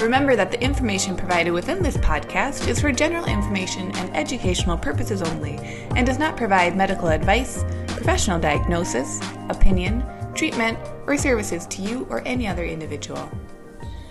Remember that the information provided within this podcast is for general information and educational purposes only and does not provide medical advice, professional diagnosis, opinion, treatment, or services to you or any other individual.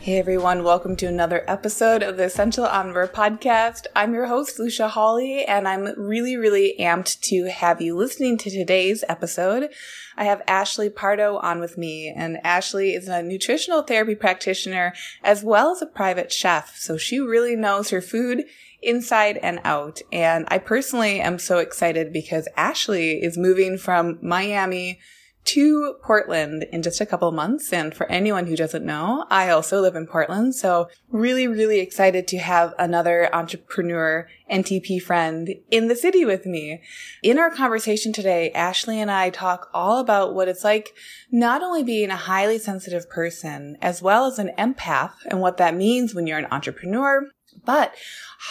Hey everyone, welcome to another episode of the Essential Omnivore podcast. I'm your host, Lucia Hawley, and I'm really, really amped to have you listening to today's episode. I have Ashley Pardo on with me, and Ashley is a nutritional therapy practitioner as well as a private chef, so she really knows her food inside and out. And I personally am so excited because Ashley is moving from Miami to Portland in just a couple months. And for anyone who doesn't know, I also live in Portland. So really, really excited to have another entrepreneur NTP friend in the city with me. In our conversation today, Ashley and I talk all about what it's like not only being a highly sensitive person, as well as an empath and what that means when you're an entrepreneur, but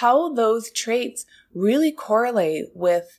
how those traits really correlate with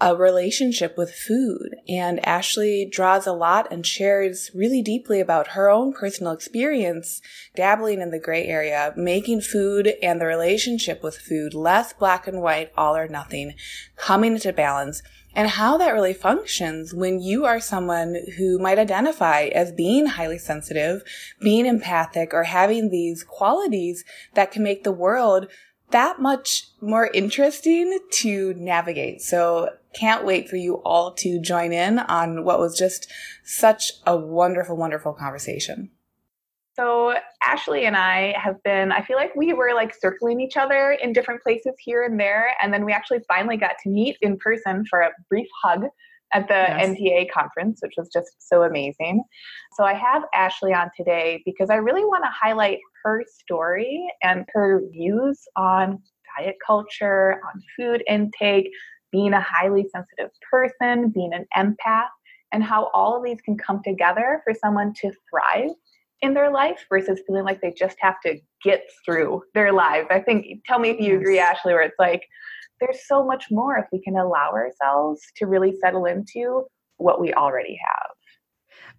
a relationship with food. And Ashley draws a lot and shares really deeply about her own personal experience dabbling in the gray area, making food and the relationship with food less black and white, all or nothing, coming into balance and how that really functions when you are someone who might identify as being highly sensitive, being empathic, or having these qualities that can make the world that much more interesting to navigate. So can't wait for you all to join in on what was just such a wonderful, wonderful conversation. So, Ashley and I have been, I feel like we were like circling each other in different places here and there. And then we actually finally got to meet in person for a brief hug at the yes. NTA conference, which was just so amazing. So, I have Ashley on today because I really want to highlight her story and her views on diet culture, on food intake, being a highly sensitive person, being an empath, and how all of these can come together for someone to thrive in their life versus feeling like they just have to get through their lives. I think, tell me if you agree, Ashley, where it's like there's so much more if we can allow ourselves to really settle into what we already have.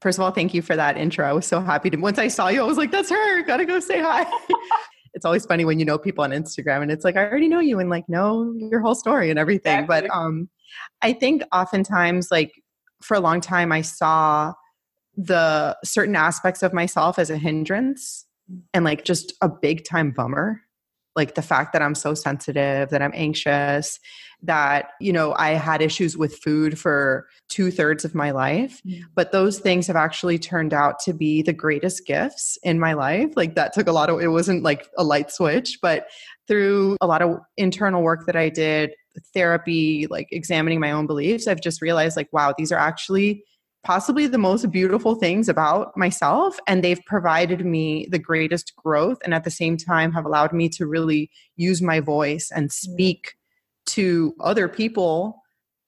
First of all, thank you for that intro. I was so happy to once I saw you, I was like, that's her. Gotta go say hi. it's always funny when you know people on Instagram and it's like, I already know you and like know your whole story and everything. Exactly. But um I think oftentimes like for a long time I saw the certain aspects of myself as a hindrance and like just a big time bummer like the fact that I'm so sensitive, that I'm anxious, that, you know, I had issues with food for two thirds of my life. Mm. But those things have actually turned out to be the greatest gifts in my life. Like that took a lot of, it wasn't like a light switch, but through a lot of internal work that I did, therapy, like examining my own beliefs, I've just realized like, wow, these are actually possibly the most beautiful things about myself and they've provided me the greatest growth and at the same time have allowed me to really use my voice and mm-hmm. speak to other people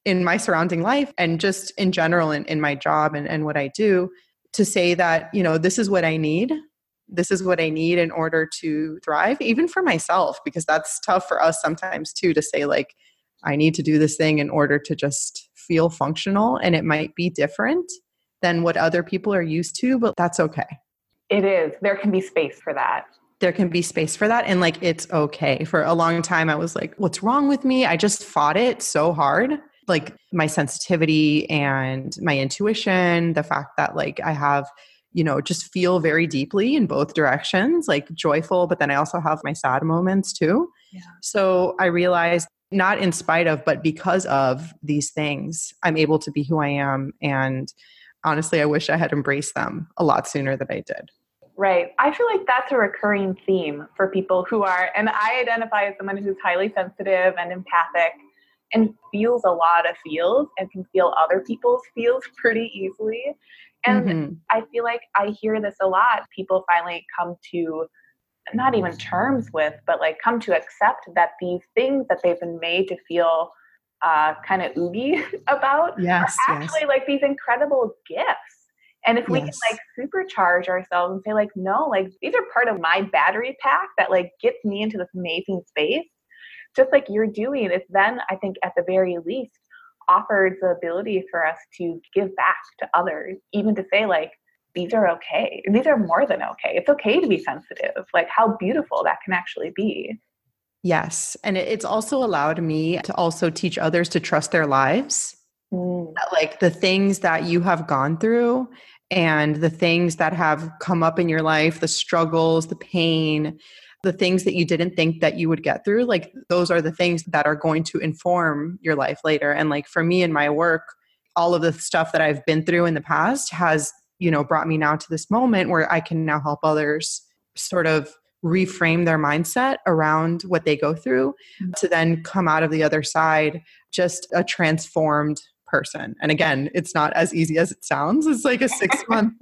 in my surrounding life and just in general in, in my job and, and what i do to say that you know this is what i need this is what i need in order to thrive even for myself because that's tough for us sometimes too to say like i need to do this thing in order to just feel functional and it might be different than what other people are used to, but that's okay. It is. There can be space for that. There can be space for that. And like, it's okay. For a long time, I was like, what's wrong with me? I just fought it so hard. Like, my sensitivity and my intuition, the fact that like I have you know just feel very deeply in both directions like joyful but then i also have my sad moments too yeah. so i realized not in spite of, but because of these things, I'm able to be who I am. And honestly, I wish I had embraced them a lot sooner than I did. Right. I feel like that's a recurring theme for people who are, and I identify as someone who's highly sensitive and empathic and feels a lot of feels and can feel other people's feels pretty easily. And mm-hmm. I feel like I hear this a lot. People finally come to not even terms with, but like come to accept that these things that they've been made to feel uh, kind of oogie about yes, are actually yes. like these incredible gifts. And if we yes. can like supercharge ourselves and say like, no, like these are part of my battery pack that like gets me into this amazing space, just like you're doing, it then I think at the very least offers the ability for us to give back to others, even to say like, these are okay. These are more than okay. It's okay to be sensitive. Like how beautiful that can actually be. Yes. And it's also allowed me to also teach others to trust their lives. Mm. Like the things that you have gone through and the things that have come up in your life, the struggles, the pain, the things that you didn't think that you would get through, like those are the things that are going to inform your life later. And like for me in my work, all of the stuff that I've been through in the past has you know brought me now to this moment where i can now help others sort of reframe their mindset around what they go through mm-hmm. to then come out of the other side just a transformed person. And again it's not as easy as it sounds. It's like a six month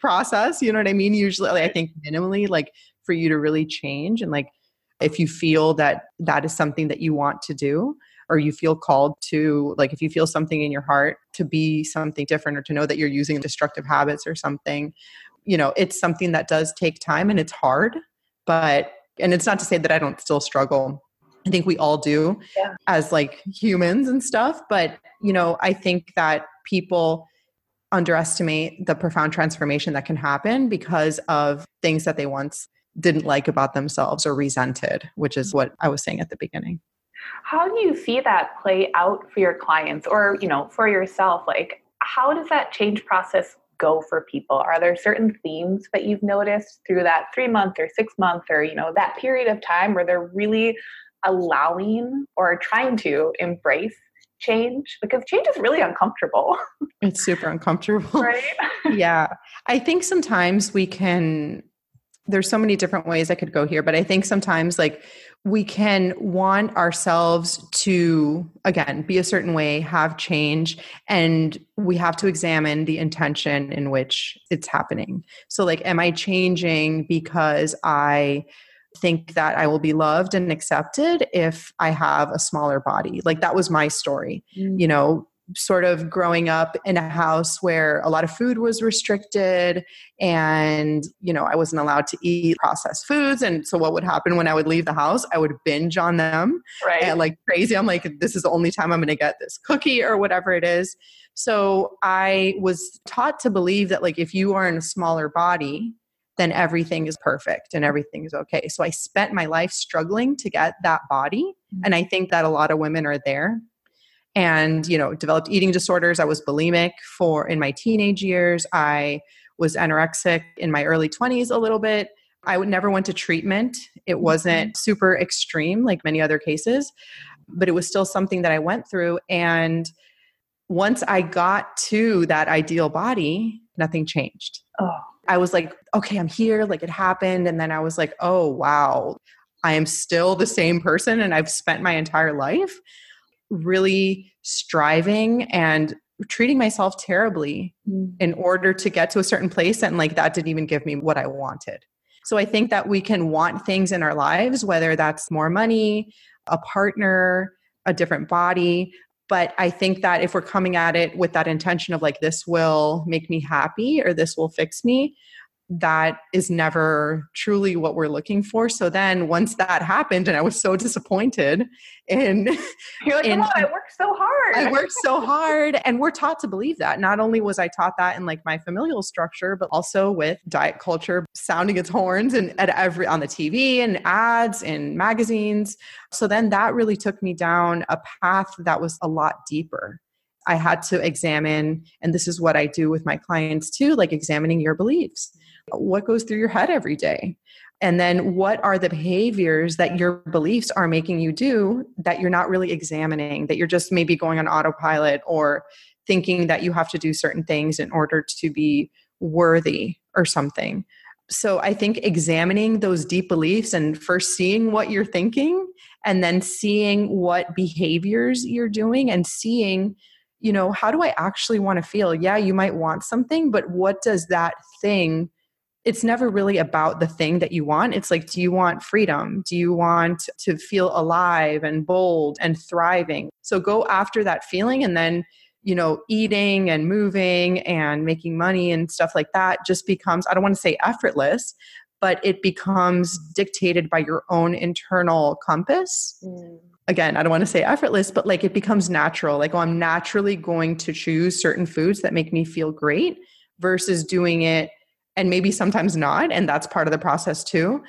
process you know what i mean? Usually like, i think minimally like for you to really change and like if you feel that that is something that you want to do or you feel called to like if you feel something in your heart to be something different or to know that you're using destructive habits or something you know it's something that does take time and it's hard but and it's not to say that i don't still struggle. I think we all do yeah. as like humans and stuff but you know i think that people underestimate the profound transformation that can happen because of things that they once didn't like about themselves or resented which is mm-hmm. what i was saying at the beginning how do you see that play out for your clients or, you know, for yourself? Like, how does that change process go for people? Are there certain themes that you've noticed through that three month or six month or, you know, that period of time where they're really allowing or trying to embrace change because change is really uncomfortable. It's super uncomfortable. Right? yeah. I think sometimes we can there's so many different ways I could go here, but I think sometimes like we can want ourselves to again be a certain way have change and we have to examine the intention in which it's happening. So like am i changing because i think that i will be loved and accepted if i have a smaller body? Like that was my story mm. you know sort of growing up in a house where a lot of food was restricted and you know i wasn't allowed to eat processed foods. And so what would happen when i would leave the house? I would binge on them. Right. And like crazy. I'm like this is the only time i'm going to get this cookie or whatever it is. So i was taught to believe that like if you are in a smaller body then everything is perfect and everything is okay. So i spent my life struggling to get that body. Mm-hmm. and i think that a lot of women are there and you know developed eating disorders. I was bulimic for in my teenage years. I was anorexic in my early 20s a little bit. I would never went to treatment. It wasn't mm-hmm. super extreme like many other cases but it was still something that i went through. And once i got to that ideal body nothing changed. Oh. i was like okay i'm here like it happened. And then i was like oh wow. I am still the same person and i've spent my entire life really striving and treating myself terribly mm. in order to get to a certain place and like that didn't even give me what I wanted. So I think that we can want things in our lives whether that's more money, a partner, a different body, but I think that if we're coming at it with that intention of like this will make me happy or this will fix me, that is never truly what we're looking for. So then once that happened and I was so disappointed in You're like, in, oh, I worked so hard. I worked so hard. And we're taught to believe that. Not only was I taught that in like my familial structure, but also with diet culture sounding its horns and at every on the TV and ads and magazines. So then that really took me down a path that was a lot deeper. I had to examine, and this is what I do with my clients too, like examining your beliefs what goes through your head every day? And then what are the behaviors that your beliefs are making you do that you're not really examining that you're just maybe going on autopilot or thinking that you have to do certain things in order to be worthy or something? So i think examining those deep beliefs and first seeing what you're thinking and then seeing what behaviors you're doing and seeing you know how do i actually want to feel? Yeah you might want something but what does that thing it's never really about the thing that you want. It's like, do you want freedom? Do you want to feel alive and bold and thriving? So go after that feeling and then, you know, eating and moving and making money and stuff like that just becomes, I don't want to say effortless, but it becomes dictated by your own internal compass. Mm. Again, I don't want to say effortless, but like it becomes natural. Like, oh, I'm naturally going to choose certain foods that make me feel great versus doing it and maybe sometimes not and that's part of the process too.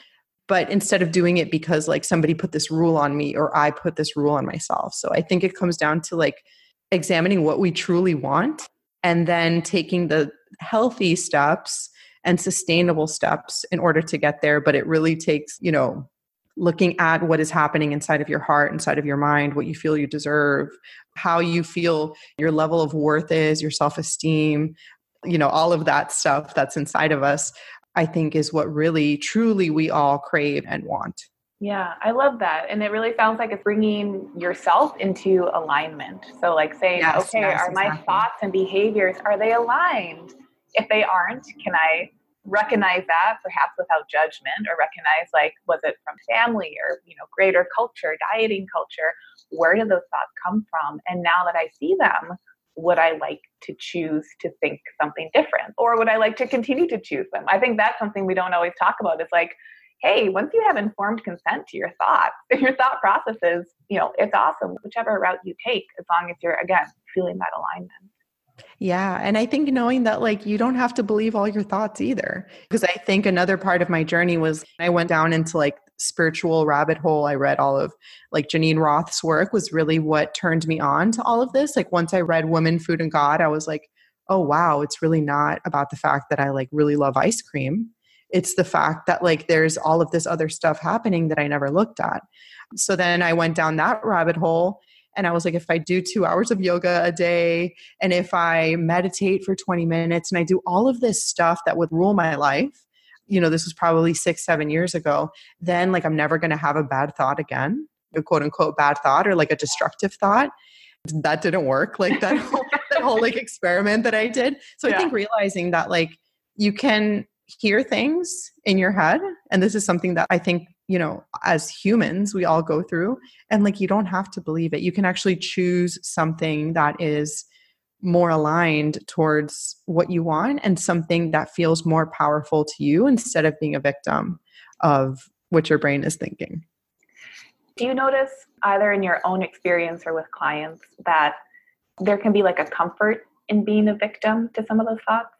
But instead of doing it because like somebody put this rule on me or i put this rule on myself. So i think it comes down to like examining what we truly want and then taking the healthy steps and sustainable steps in order to get there. But it really takes you know looking at what is happening inside of your heart inside of your mind what you feel you deserve how you feel your level of worth is your self-esteem you know, all of that stuff that's inside of us, I think is what really, truly we all crave and want. Yeah, I love that. And it really sounds like it's bringing yourself into alignment. So, like saying, yes, okay, yes, are exactly. my thoughts and behaviors, are they aligned? If they aren't, can I recognize that perhaps without judgment or recognize like was it from family or you know greater culture dieting culture where did those thoughts come from and now that i see them would I like to choose to think something different? Or would I like to continue to choose them? I think that's something we don't always talk about. It's like, hey, once you have informed consent to your thoughts, your thought processes, you know, it's awesome, whichever route you take, as long as you're, again, feeling that alignment. Yeah. And I think knowing that, like, you don't have to believe all your thoughts either. Because I think another part of my journey was I went down into like spiritual rabbit hole. I read all of like Geneen Roth's work was really what turned me on to all of this. Like once I read Woman, Food and God, I was like, oh wow, it's really not about the fact that I like really love ice cream. It's the fact that like there's all of this other stuff happening that I never looked at. So then I went down that rabbit hole and I was like, if I do two hours of yoga a day, and if I meditate for 20 minutes, and I do all of this stuff that would rule my life, you know, this was probably six, seven years ago, then like I'm never going to have a bad thought again, a quote unquote bad thought or like a destructive thought. That didn't work. Like that whole, that whole like experiment that I did. So yeah. I think realizing that like you can hear things in your head. And this is something that I think, you know, as humans, we all go through. And like you don't have to believe it. You can actually choose something that is more aligned towards what you want and something that feels more powerful to you instead of being a victim of what your brain is thinking. Do you notice either in your own experience or with clients that there can be like a comfort in being a victim to some of those thoughts?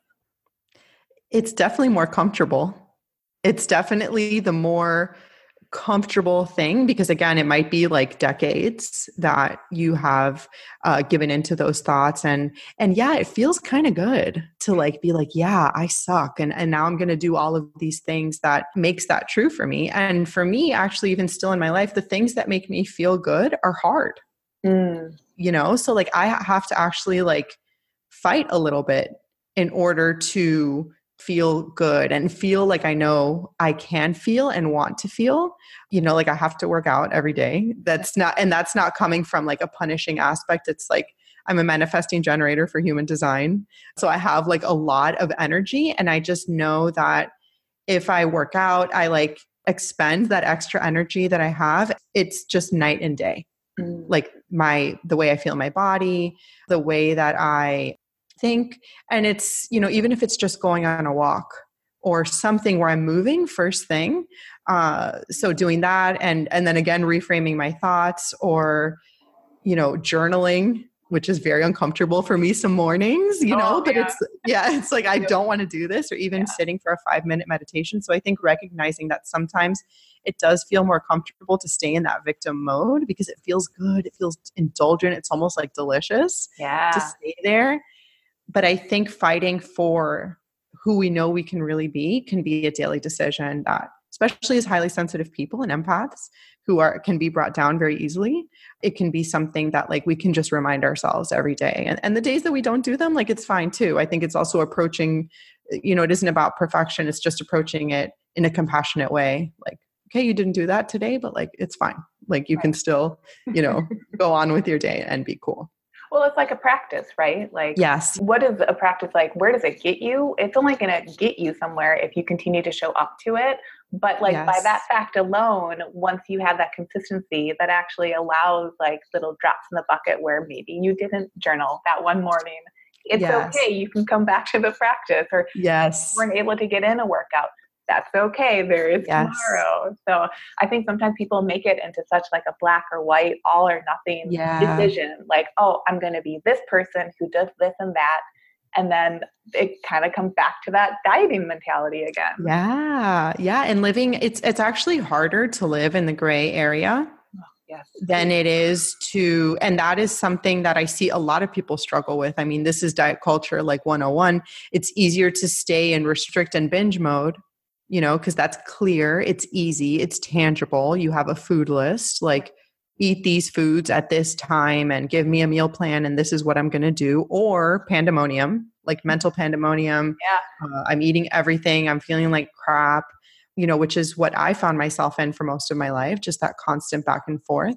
It's definitely more comfortable. It's definitely the more comfortable thing because again it might be like decades that you have uh, given into those thoughts. And and yeah it feels kind of good to like be like yeah i suck and and now i'm going to do all of these things that makes that true for me. And for me actually even still in my life the things that make me feel good are hard. Mm. you know? So like i have to actually like fight a little bit in order to feel good and feel like I know I can feel and want to feel. You know, like I have to work out every day. That's not, and that's not coming from like a punishing aspect. It's like I'm a manifesting generator for human design. So I have like a lot of energy. And I just know that if I work out, I like expend that extra energy that I have. It's just night and day. Mm. Like my, the way I feel my body, the way that I think and it's you know even if it's just going on a walk or something where i'm moving first thing uh, so doing that and and then again reframing my thoughts or you know journaling which is very uncomfortable for me some mornings you know oh, but yeah. it's yeah it's like i don't want to do this or even yeah. sitting for a five minute meditation so i think recognizing that sometimes it does feel more comfortable to stay in that victim mode because it feels good it feels indulgent it's almost like delicious yeah to stay there but I think fighting for who we know we can really be can be a daily decision that especially as highly sensitive people and empaths who are can be brought down very easily it can be something that like we can just remind ourselves every day. And, and the days that we don't do them like it's fine too. I think it's also approaching you know it isn't about perfection it's just approaching it in a compassionate way. Like okay you didn't do that today but like it's fine. Like you can still you know go on with your day and be cool Well, it's like a practice, right? Like, yes. What is a practice like? Where does it get you? It's only going to get you somewhere if you continue to show up to it. But like yes. by that fact alone, once you have that consistency, that actually allows like little drops in the bucket where maybe you didn't journal that one morning. It's yes. okay. You can come back to the practice, or yes, weren't able to get in a workout that's okay. There is yes. tomorrow. So I think sometimes people make it into such like a black or white, all or nothing yeah. decision. Like, oh, I'm going to be this person who does this and that. And then it kind of comes back to that dieting mentality again. Yeah. Yeah. And living, it's, it's actually harder to live in the gray area. Yes. Than it is to, and that is something that I see a lot of people struggle with. I mean, this is diet culture like 101. It's easier to stay in restrict and binge mode you know, because that's clear, it's easy, it's tangible. You have a food list, like eat these foods at this time and give me a meal plan, and this is what I'm going to do. Or pandemonium, like mental pandemonium. Yeah. Uh, I'm eating everything, I'm feeling like crap, you know, which is what I found myself in for most of my life, just that constant back and forth.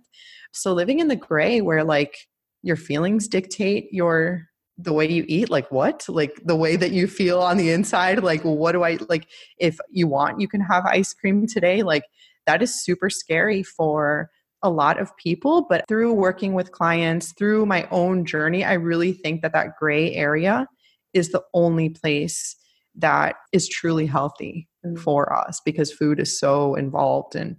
So living in the gray where like your feelings dictate your the way you eat like what like the way that you feel on the inside like what do i like if you want you can have ice cream today like that is super scary for a lot of people but through working with clients through my own journey i really think that that gray area is the only place that is truly healthy mm-hmm. for us because food is so involved in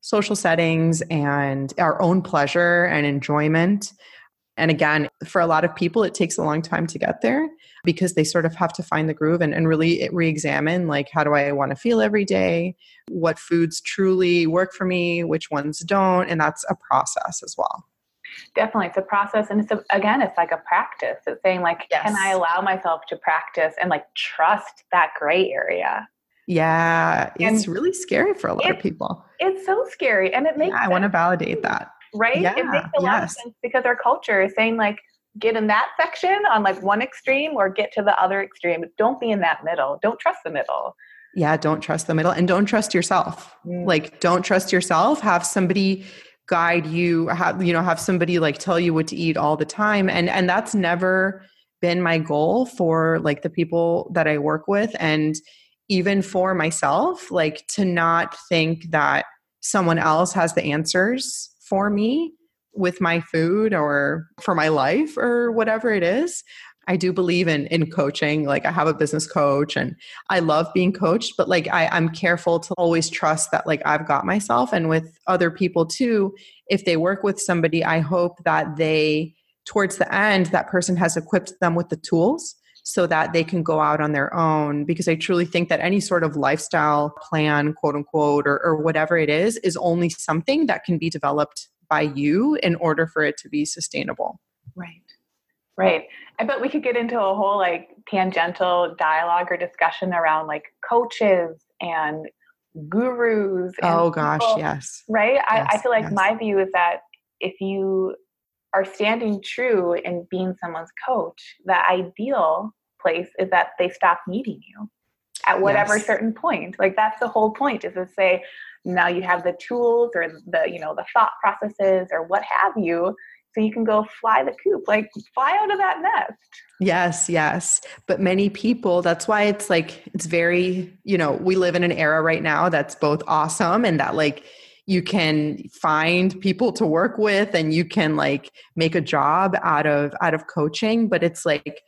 social settings and our own pleasure and enjoyment and again, for a lot of people, it takes a long time to get there because they sort of have to find the groove and, and really re examine like, how do I want to feel every day? What foods truly work for me? Which ones don't? And that's a process as well. Definitely. It's a process. And it's a, again, it's like a practice. It's saying, like, yes. can I allow myself to practice and like trust that gray area? Yeah, it's and really scary for a lot of people. It's so scary. And it makes yeah, I want to validate that right? Yeah, it makes a lot of sense because our culture is saying like get in that section on like one extreme or get to the other extreme. Don't be in that middle. Don't trust the middle. Yeah, don't trust the middle and don't trust yourself. Mm. Like don't trust yourself. Have somebody guide you, have you know, have somebody like tell you what to eat all the time. And and that's never been my goal for like the people that I work with and even for myself, like to not think that someone else has the answers for me with my food or for my life or whatever it is. I do believe in in coaching. Like I have a business coach and I love being coached, but like I, I'm careful to always trust that like I've got myself and with other people too. If they work with somebody, I hope that they towards the end that person has equipped them with the tools so that they can go out on their own because i truly think that any sort of lifestyle plan quote unquote or, or whatever it is is only something that can be developed by you in order for it to be sustainable. Right. Right. I bet we could get into a whole like tangential dialogue or discussion around like coaches and gurus and oh gosh people, yes. right? Yes, I, I feel like yes. my view is that if you are standing true in being someone's coach, the ideal place is that they stop needing you at whatever yes. certain point. Like that's the whole point is to say, now you have the tools or the, you know, the thought processes or what have you. So you can go fly the coop, like fly out of that nest. Yes, yes. But many people, that's why it's like, it's very, you know, we live in an era right now that's both awesome and that like you can find people to work with and you can like make a job out of out of coaching but it's like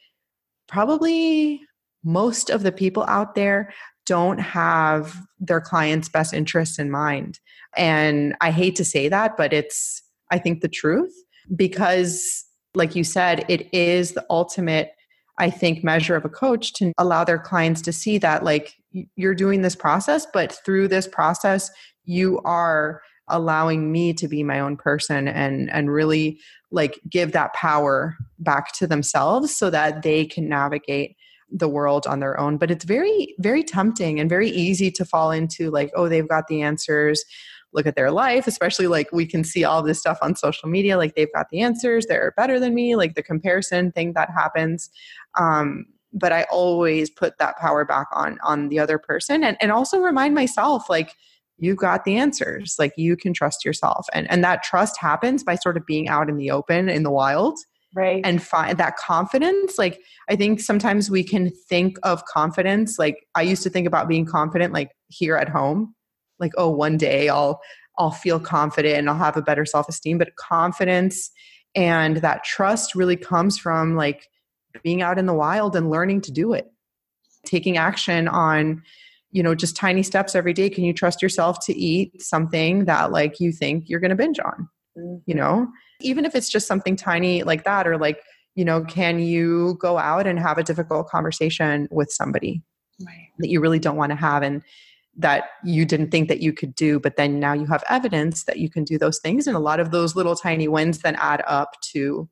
probably most of the people out there don't have their clients best interests in mind. And i hate to say that but it's i think the truth because like you said it is the ultimate I think, measure of a coach to allow their clients to see that, like, you're doing this process, but through this process, you are allowing me to be my own person and and really like give that power back to themselves so that they can navigate the world on their own. But it's very very tempting and very easy to fall into like oh they've got the answers. Look at their life especially like we can see all this stuff on social media like they've got the answers they're better than me like the comparison thing that happens. Um but i always put that power back on on the other person and and also remind myself like you've got the answers. Like you can trust yourself. And and that trust happens by sort of being out in the open in the wild. Right. And find that confidence like i think sometimes we can think of confidence like i used to think about being confident like here at home. Like oh one day i'll i'll feel confident and i'll have a better self-esteem. But confidence and that trust really comes from like being out in the wild and learning to do it. Taking action on you know just tiny steps every day. Can you trust yourself to eat something that like you think you're going to binge on? Mm-hmm. you know? Even if it's just something tiny like that or like you know can you go out and have a difficult conversation with somebody right. that you really don't want to have and that you didn't think that you could do but then now you have evidence that you can do those things and a lot of those little tiny wins then add up to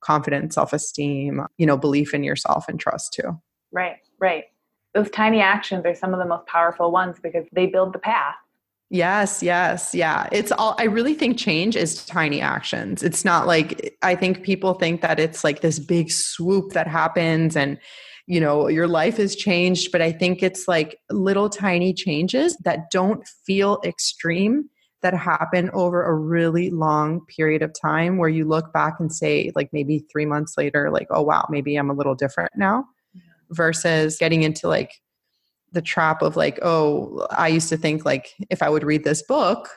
confidence self-esteem you know belief in yourself and trust too. Right right those tiny actions are some of the most powerful ones because they build the path Yes, yes, yeah. It's all, I really think change is tiny actions. It's not like, I think people think that it's like this big swoop that happens and, you know, your life is changed. But I think it's like little tiny changes that don't feel extreme that happen over a really long period of time where you look back and say, like maybe three months later, like, oh, wow, maybe I'm a little different now versus getting into like, the trap of like, oh, I used to think like if I would read this book,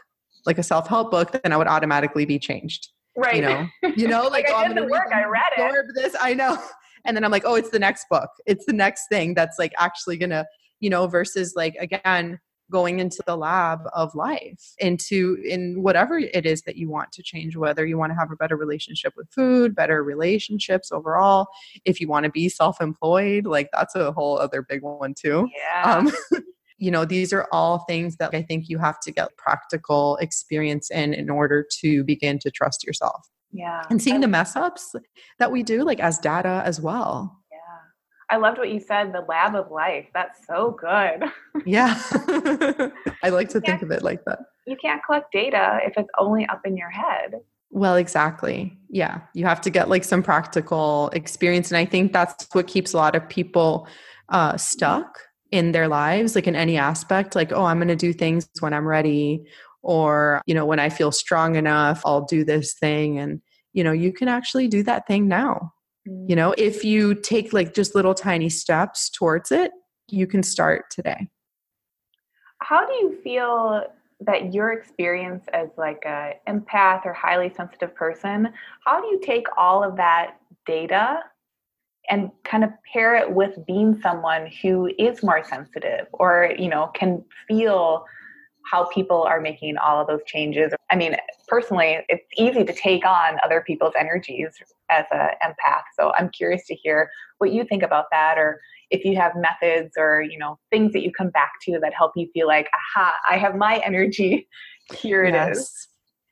like a self-help book, then I would automatically be changed. Right. You know, you know, like, like oh, I did the work, I read it. This, I know. And then I'm like, oh, it's the next book. It's the next thing that's like actually gonna, you know, versus like again, going into the lab of life into in whatever it is that you want to change whether you want to have a better relationship with food better relationships overall if you want to be self-employed like that's a whole other big one too. Yeah. Um, you know these are all things that i think you have to get practical experience in in order to begin to trust yourself. Yeah. And seeing the mess ups that we do like as data as well I loved what you said, the lab of life. That's so good. yeah. I like to think of it like that. You can't collect data if it's only up in your head. Well, exactly. Yeah. You have to get like some practical experience. And I think that's what keeps a lot of people uh, stuck in their lives, like in any aspect, like, oh, I'm going to do things when I'm ready, or, you know, when I feel strong enough, I'll do this thing. And, you know, you can actually do that thing now. You know, mm. if you take like just little tiny steps towards it, you can start today. How do you feel that your experience as like a empath or highly sensitive person, how do you take all of that data and kind of pair it with being someone who is more sensitive or, you know, can feel how people are making all of those changes. I mean, personally, it's easy to take on other people's energies as an empath. So I'm curious to hear what you think about that, or if you have methods or you know things that you come back to that help you feel like, aha, I have my energy. Here it yes. is.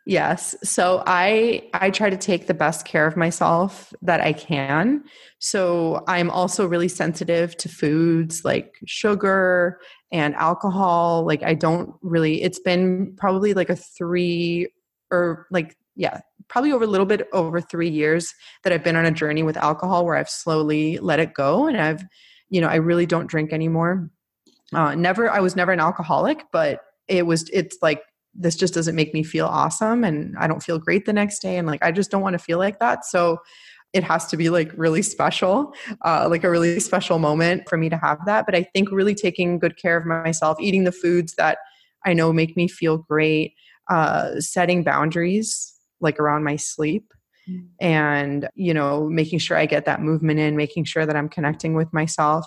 Yes. So I I try to take the best care of myself that I can. So I'm also really sensitive to foods like sugar and alcohol. Like I don't really it's been probably like a 3 or like yeah, probably over a little bit over 3 years that I've been on a journey with alcohol where I've slowly let it go and I've you know, I really don't drink anymore. Uh never I was never an alcoholic, but it was it's like this just doesn't make me feel awesome and I don't feel great the next day and like I just don't want to feel like that. So it has to be like really special, uh, like a really special moment for me to have that. But I think really taking good care of myself, eating the foods that I know make me feel great, uh, setting boundaries like around my sleep mm. and you know making sure i get that movement in making sure that i'm connecting with myself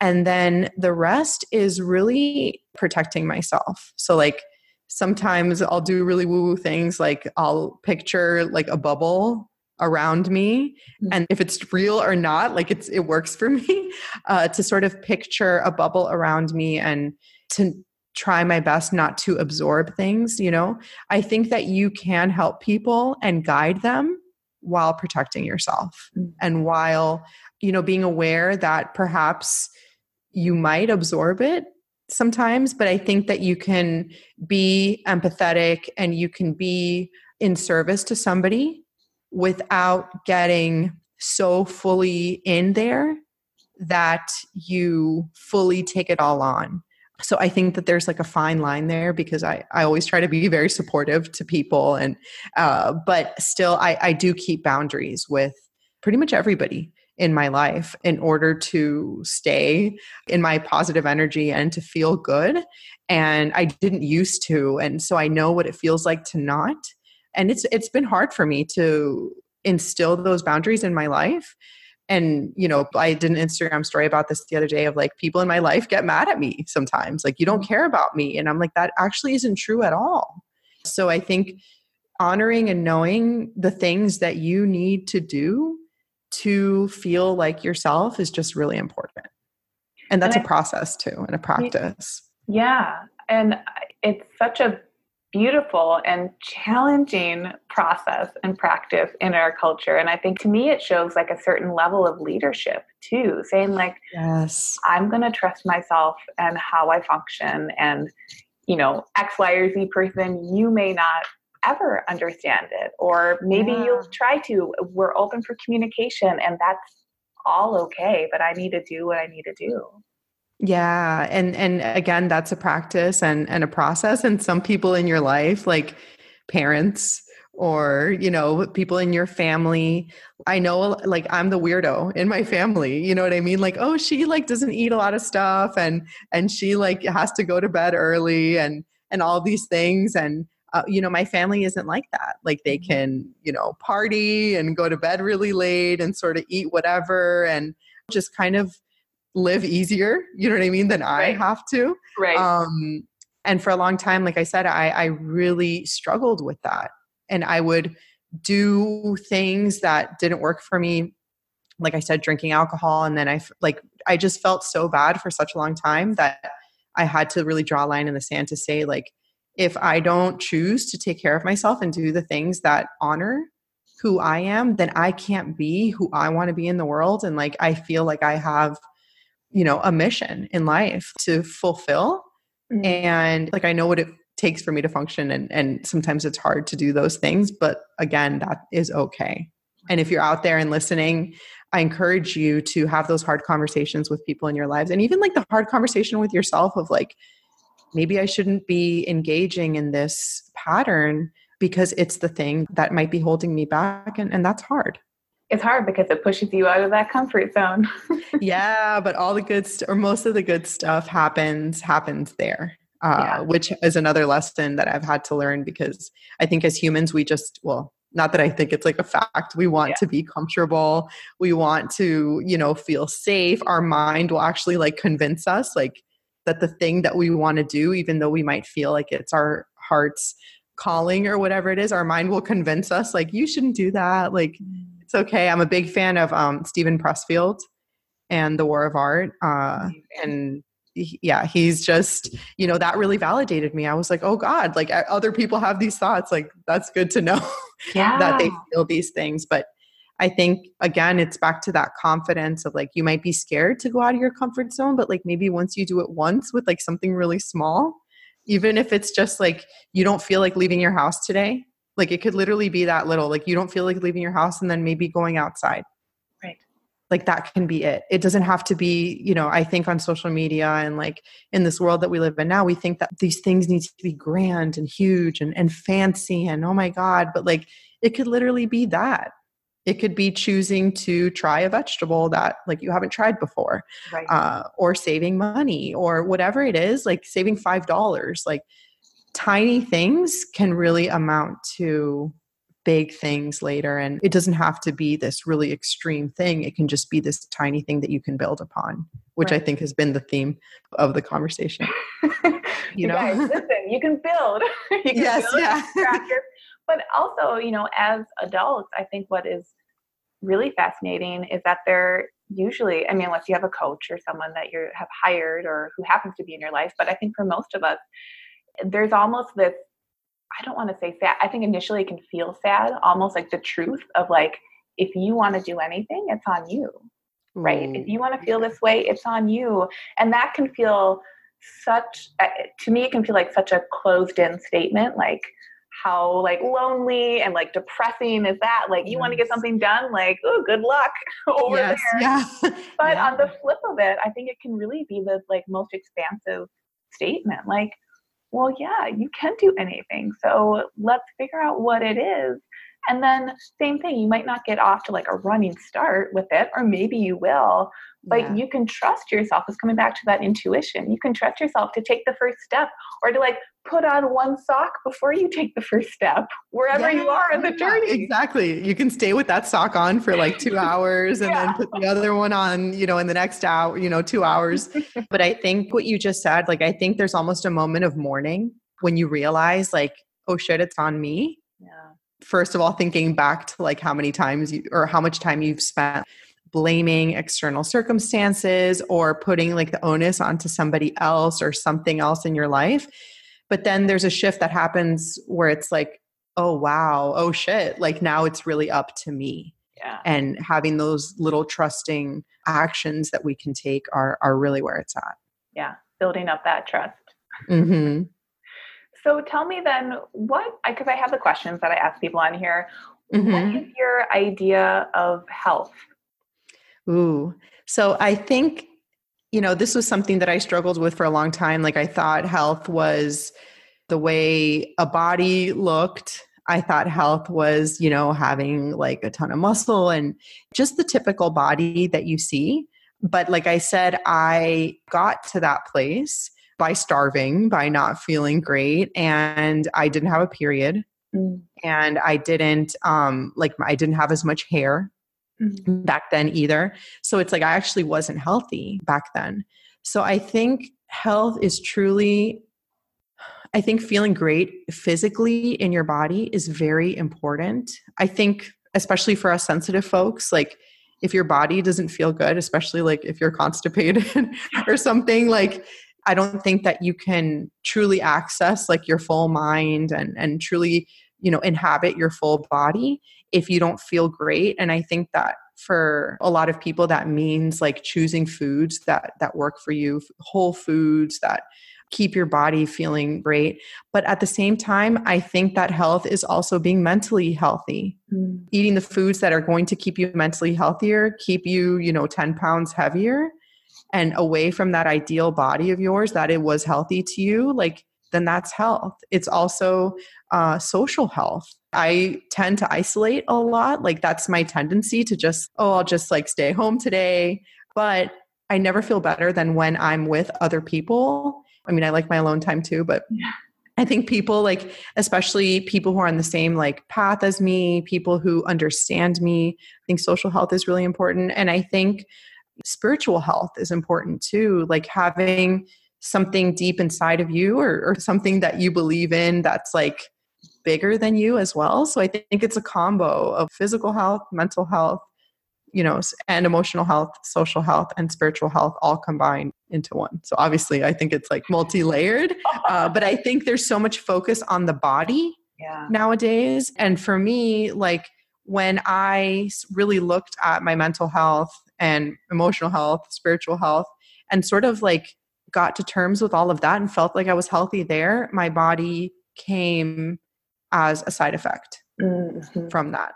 and then the rest is really protecting myself so like sometimes I'll do really woo woo things like I'll picture like a bubble around me mm-hmm. and if it's real or not like it's it works for me uh, to sort of picture a bubble around me and to try my best not to absorb things you know i think that you can help people and guide them while protecting yourself mm-hmm. and while you know being aware that perhaps you might absorb it sometimes, but I think that you can be empathetic and you can be in service to somebody without getting so fully in there that you fully take it all on. So I think that there's like a fine line there because I, I always try to be very supportive to people and uh, but still I, I do keep boundaries with pretty much everybody in my life in order to stay in my positive energy and to feel good. And I didn't used to. And so I know what it feels like to not. And it's it's been hard for me to instill those boundaries in my life. And, you know, I did an Instagram story about this the other day of like people in my life get mad at me sometimes. Like, you don't mm-hmm. care about me. And I'm like, that actually isn't true at all. So I think honoring and knowing the things that you need to do to feel like yourself is just really important. And that's and I, a process too and a practice. Yeah. And it's such a beautiful and challenging process and practice in our culture. And I think to me, it shows like a certain level of leadership too, saying, like, yes, I'm going to trust myself and how I function. And, you know, X, Y, or Z person, you may not ever understand it or maybe yeah. you'll try to we're open for communication and that's all okay but i need to do what i need to do yeah and and again that's a practice and and a process and some people in your life like parents or you know people in your family i know like i'm the weirdo in my family you know what i mean like oh she like doesn't eat a lot of stuff and and she like has to go to bed early and and all these things and uh, you know my family isn't like that. Like they mm-hmm. can you know party and go to bed really late and sort of eat whatever and just kind of live easier you know what i mean than right. i have to. Right. Um and for a long time like i said i i really struggled with that. And i would do things that didn't work for me like i said drinking alcohol. And then i like i just felt so bad for such a long time that i had to really draw a line in the sand to say like if I don't choose to take care of myself and do the things that honor who I am, then I can't be who I want to be in the world. And like, I feel like I have, you know, a mission in life to fulfill. Mm-hmm. And like, I know what it takes for me to function. And, and sometimes it's hard to do those things. But again, that is okay. And if you're out there and listening, I encourage you to have those hard conversations with people in your lives and even like the hard conversation with yourself of like, maybe I shouldn't be engaging in this pattern because it's the thing that might be holding me back. And, and that's hard. It's hard because it pushes you out of that comfort zone. yeah, but all the good st- or most of the good stuff happens happens there. Uh, yeah. which is another lesson that I've had to learn because I think as humans, we just, well, not that I think it's like a fact. We want yeah. to be comfortable. We want to, you know, feel safe. Our mind will actually like convince us, like, that the thing that we want to do, even though we might feel like it's our heart's calling or whatever it is, our mind will convince us, like, you shouldn't do that. Like, mm. it's okay. I'm a big fan of um, Steven Pressfield and The War of Art. Uh, and he, yeah, he's just, you know, that really validated me. I was like, oh God, like other people have these thoughts. Like, that's good to know yeah. that they feel these things. But I think again, it's back to that confidence of like you might be scared to go out of your comfort zone, but like maybe once you do it once with like something really small, even if it's just like you don't feel like leaving your house today, like it could literally be that little, like you don't feel like leaving your house and then maybe going outside. Right. Like that can be it. It doesn't have to be, you know, I think on social media and like in this world that we live in now, we think that these things need to be grand and huge and, and fancy and oh my God, but like it could literally be that it could be choosing to try a vegetable that like you haven't tried before right. uh, or saving money or whatever it is like saving five dollars like tiny things can really amount to big things later and it doesn't have to be this really extreme thing. It can just be this tiny thing that you can build upon which right. i think has been the theme of the conversation. You, you know? Guys, listen you can build. You can yes build yeah but also, you know, as adults, I think what is really fascinating is that they're usually, I mean, unless you have a coach or someone that you have hired or who happens to be in your life, but I think for most of us, there's almost this I don't want to say sad. I think initially it can feel sad, almost like the truth of like, if you want to do anything, it's on you, right? If you want to feel this way, it's on you. And that can feel such, uh, to me, it can feel like such a closed in statement. Like, how like lonely and like depressing is that? Like you yes. want to get something done, like, oh, good luck over yes, there. Yeah. but yeah. on the flip of it, I think it can really be the like most expansive statement. Like, well, yeah, you can do anything. So let's figure out what it is And then same thing, you might not get off to like a running start with it, or maybe you will, but yeah. you can trust yourself. It's coming back to that intuition. You can trust yourself to take the first step or to like put on one sock before you take the first step, wherever yeah, you are in the journey. Exactly. You can stay with that sock on for like two hours and yeah. then put the other one on, you know, in the next hour, you know, two hours. but I think what you just said, like, I think there's almost a moment of mourning when you realize, like, oh shit, it's on me. First of all, thinking back to like how many times you or how much time you've spent blaming external circumstances or putting like the onus onto somebody else or something else in your life. But then there's a shift that happens where it's like, oh, wow, oh shit, like now it's really up to me. Yeah. And having those little trusting actions that we can take are, are really where it's at. Yeah, building up that trust. Mm-hmm. So tell me then, what, I because I have the questions that I ask people on here. Mm-hmm. What is your idea of health? Ooh. So I think, you know, this was something that I struggled with for a long time. Like I thought health was the way a body looked. I thought health was, you know, having like a ton of muscle and just the typical body that you see. But like I said, I got to that place by starving, by not feeling great, and I didn't have a period. Mm. And I didn't um like I didn't have as much hair mm-hmm. back then either. So it's like I actually wasn't healthy back then. So I think health is truly I think feeling great physically in your body is very important. I think especially for us sensitive folks like if your body doesn't feel good, especially like if you're constipated or something like I don't think that you can truly access like your full mind and and truly you know inhabit your full body if you don't feel great and i think that for a lot of people that means like choosing foods that that work for you whole foods that keep your body feeling great but at the same time i think that health is also being mentally healthy mm. eating the foods that are going to keep you mentally healthier keep you you know 10 pounds heavier and away from that ideal body of yours that it was healthy to you like then that's health it's also uh, social health I tend to isolate a lot. Like that's my tendency to just, oh, I'll just like stay home today. But I never feel better than when I'm with other people. I mean, I like my alone time too, but. I think people like, especially people who are on the same like path as me, people who understand me. I think social health is really important. And I think spiritual health is important too. Like having something deep inside of you or, or something that you believe in that's like bigger than you as well. So I think it's a combo of physical health, mental health, you know, and emotional health, social health, and spiritual health all combined into one. So obviously, I think it's like multi layered, uh, but I think there's so much focus on the body yeah. nowadays. And for me, like when I really looked at my mental health and emotional health, spiritual health, and sort of like got to terms with all of that and felt like I was healthy there, my body came as a side effect mm-hmm. from that.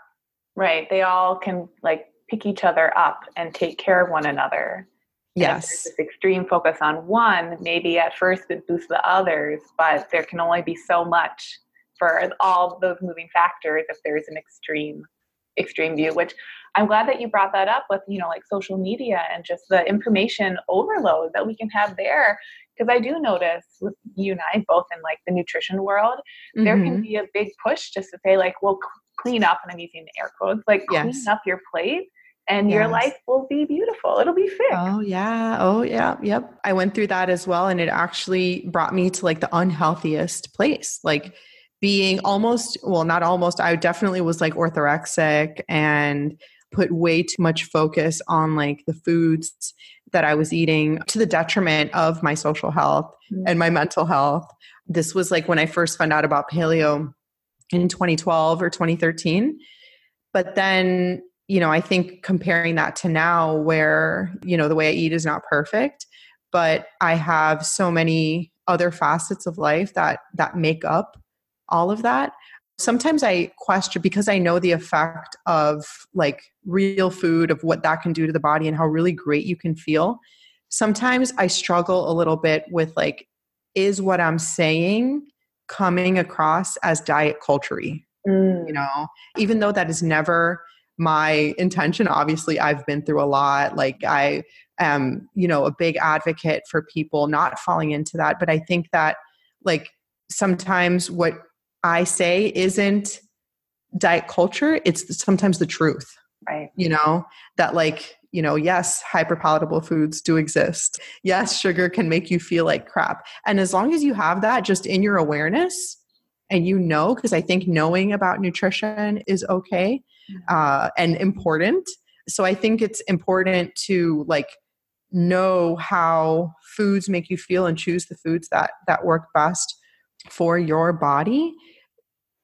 Right. They all can like pick each other up and take care of one another. Yes. this extreme focus on one, maybe at first it boosts the others, but there can only be so much for all those moving factors if there's an extreme extreme view which i'm glad that you brought that up with you know like social media and just the information overload that we can have there because I do notice with you and I both in like the nutrition world, mm-hmm. there can mm-hmm. be a big push just to say like, well, clean up, and I'm using air quotes, like yes. clean up your plate and yes. your life will be beautiful. It'll be fixed. Oh yeah. Oh yeah. Yep. I went through that as well and it actually brought me to like the unhealthiest place. Like being almost well, not almost, I definitely was like orthorexic and put way too much focus on like the foods that I was eating to the detriment of my social health mm-hmm. and my mental health. This was like when I first found out about paleo in 2012 or 2013. But then, you know, I think comparing that to now where, you know, the way I eat is not perfect, but I have so many other facets of life that that make up all of that sometimes I question because I know the effect of like real food, of what that can do to the body and how really great you can feel. Sometimes I struggle a little bit with like, is what I'm saying coming across as diet culture Mm. You know, even though that is never my intention. Obviously, I've been through a lot. Like I am, you know, a big advocate for people not falling into that. But I think that like sometimes what I say isn't diet culture, it's sometimes the truth. Right. You know, that like, you know, yes, hyperpalatable foods do exist. Yes, sugar can make you feel like crap. And as long as you have that just in your awareness and you know, because I think knowing about nutrition is okay mm-hmm. uh, and important. So I think it's important to like know how foods make you feel and choose the foods that that work best for your body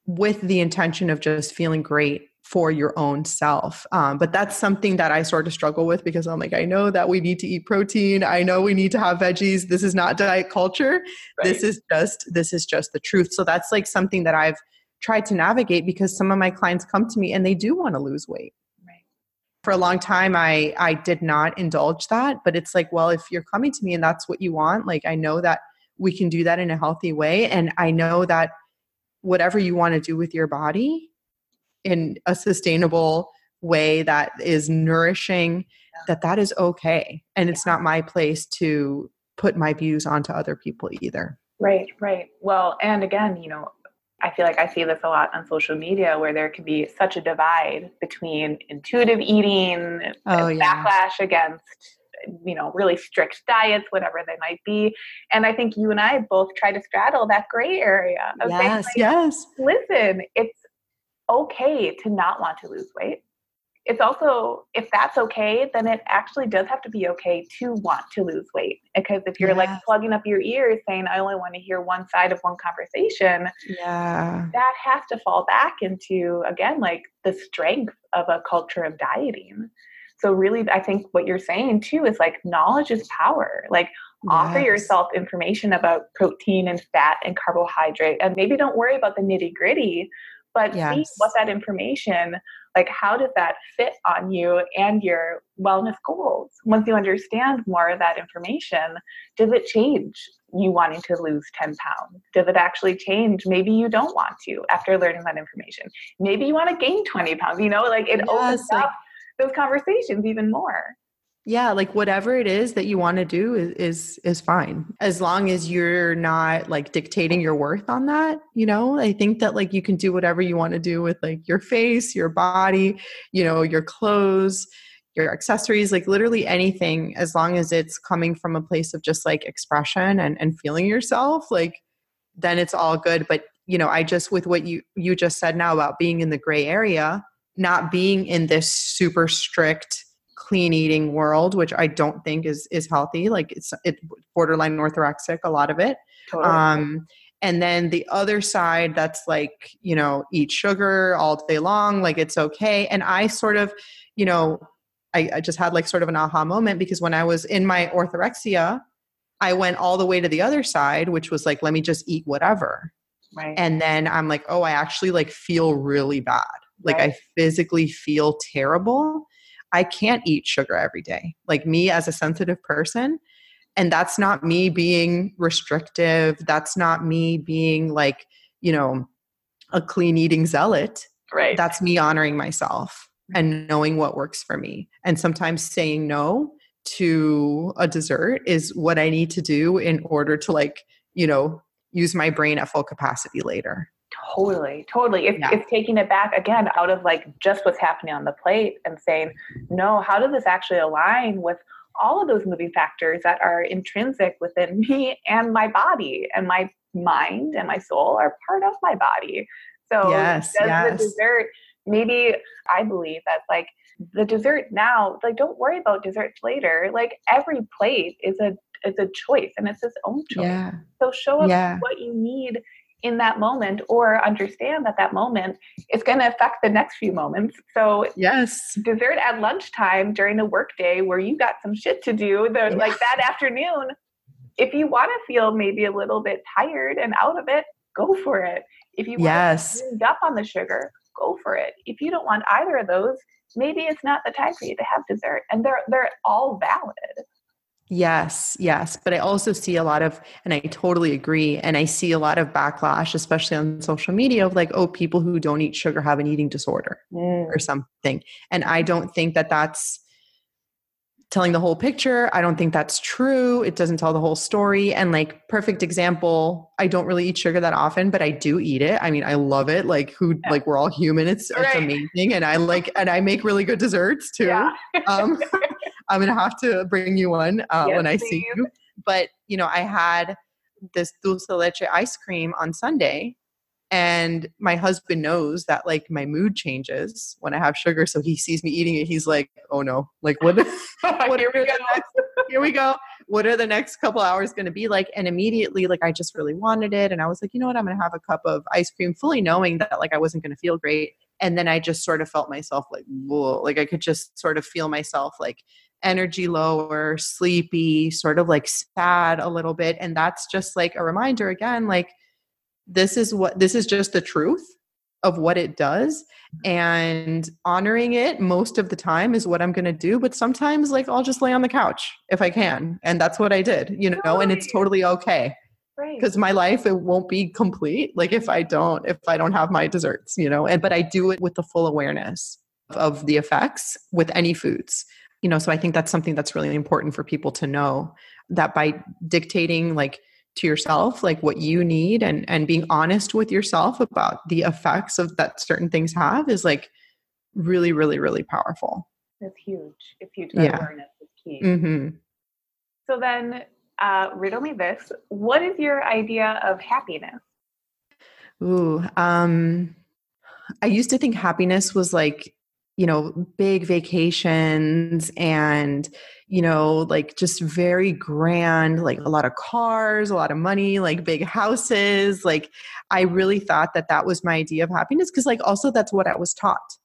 with the intention of just feeling great for your own self. Um, but that's something that I sort of struggle with because I'm like, I know that we need to eat protein. I know we need to have veggies. This is not diet culture. Right. This is just this is just the truth. So that's like something that I've tried to navigate because some of my clients come to me and they do want to lose weight. Right. For a long time, I I did not indulge that, but it's like, well, if you're coming to me and that's what you want, like I know that we can do that in a healthy way, and I know that whatever you want to do with your body in a sustainable way that is nourishing that that is okay. And it's not my place to put my views onto other people either. Right right. Well and again you know i feel like i see this a lot on social media where there can be such a divide between intuitive eating oh, yeah. backlash against you know really strict diets whatever they might be and i think you and i both try to straddle that gray area of yes saying, like, yes listen it's okay to not want to lose weight. It's also, if that's okay, then it actually does have to be okay to want to lose weight. Because if you're yes. like plugging up your ears saying, I only want to hear one side of one conversation, yeah, that has to fall back into, again, like the strength of a culture of dieting. So, really, I think what you're saying too is like knowledge is power. Like, Yes. offer yourself information about protein and fat and carbohydrate and maybe don't worry about the nitty gritty but yes. see what that information like how does that fit on you and your wellness goals once you understand more of that information does it change you wanting to lose 10 pounds does it actually change maybe you don't want to after learning that information maybe you want to gain 20 pounds you know like it yes, opens like, up those conversations even more. Yeah like whatever it is that you want to do is, is is fine. As long as you're not like dictating your worth on that you know? I think that like you can do whatever you want to do with like your face your body you know your clothes your accessories like literally anything as long as it's coming from a place of just like expression and and feeling yourself like then it's all good. But you know i just with what you you just said now about being in the gray area not being in this super strict clean eating world, which I don't think is is healthy. Like it's it borderline orthorexic, a lot of it. Totally. Um, and then the other side that's like you know eat sugar all day long, like it's okay. And I sort of, you know, I, I just had like sort of an aha moment because when I was in my orthorexia, I went all the way to the other side, which was like, let me just eat whatever. Right. And then I'm like, oh, I actually like feel really bad. Like right. I physically feel terrible. I can't eat sugar every day. Like me as a sensitive person, and that's not me being restrictive. That's not me being like, you know, a clean eating zealot. Right. That's me honoring myself and knowing what works for me. And sometimes saying no to a dessert is what I need to do in order to like, you know, use my brain at full capacity later. Totally, totally. It's, yeah. it's taking it back again out of like just what's happening on the plate and saying, no, how does this actually align with all of those moving factors that are intrinsic within me and my body and my mind and my soul are part of my body. So yes, does yes. the dessert maybe I believe that like the dessert now, like don't worry about desserts later. Like every plate is a is a choice and it's its own choice. Yeah. So show up yeah. what you need in that moment or understand that that moment is going to affect the next few moments. So yes, dessert at lunchtime during the workday where you got some shit to do, the, yeah. like that afternoon, if you want to feel maybe a little bit tired and out of it, go for it. If you want yes. to up on the sugar, go for it. If you don't want either of those, maybe it's not the time for you to have dessert. And they're they're all valid. Yes, yes. But I also see a lot of, and I totally agree. And I see a lot of backlash, especially on social media, of like, oh, people who don't eat sugar have an eating disorder mm. or something. And I don't think that that's telling the whole picture. I don't think that's true. It doesn't tell the whole story. And like, perfect example, I don't really eat sugar that often, but I do eat it. I mean, I love it. Like, who, yeah. like, we're all human. It's, right. it's amazing. And I like, and I make really good desserts too. Yeah. um, I'm gonna have to bring you one uh, yes, when I please. see you. But you know, I had this dulce leche ice cream on Sunday, and my husband knows that like my mood changes when I have sugar. So he sees me eating it. He's like, "Oh no! Like what? what here, we go. Next, here we go. What are the next couple hours going to be like?" And immediately, like I just really wanted it, and I was like, "You know what? I'm going to have a cup of ice cream," fully knowing that like I wasn't going to feel great. And then I just sort of felt myself like, Whoa. like I could just sort of feel myself like energy lower, sleepy, sort of like sad a little bit. And that's just like a reminder again, like this is what this is just the truth of what it does mm-hmm. and honoring it most of the time is what I'm going to do but sometimes like I'll just lay on the couch if I can and that's what I did you know right. and it's totally okay because right. my life it won't be complete like if I don't if I don't have my desserts you know and but I do it with the full awareness of the effects with any foods you know so i think that's something that's really important for people to know that by dictating like to yourself like what you need and and being honest with yourself about the effects of that certain things have is like really really really powerful. It's huge. It's huge that yeah. awareness is key. Mm-hmm. so then uh, riddle me this. What is your idea of happiness? Ooh um i used to think happiness was like you know, big vacations and, you know, like just very grand, like a lot of cars, a lot of money, like big houses. Like, I really thought that that was my idea of happiness because, like, also that's what I was taught.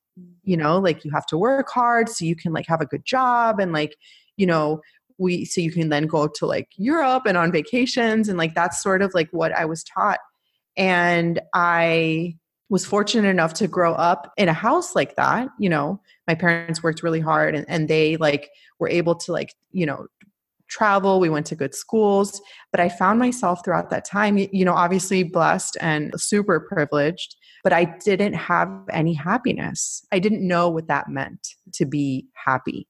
You know, like you have to work hard so you can like have a good job and like, you know, we so you can then go to like Europe and on vacations and like that's sort of like what I was taught. And I was fortunate enough to grow up in a house like that you know my parents worked really hard and, and they like were able to like you know travel we went to good schools but i found myself throughout that time you know obviously blessed and super privileged but i didn't have any happiness. I didn't know what that meant to be happy.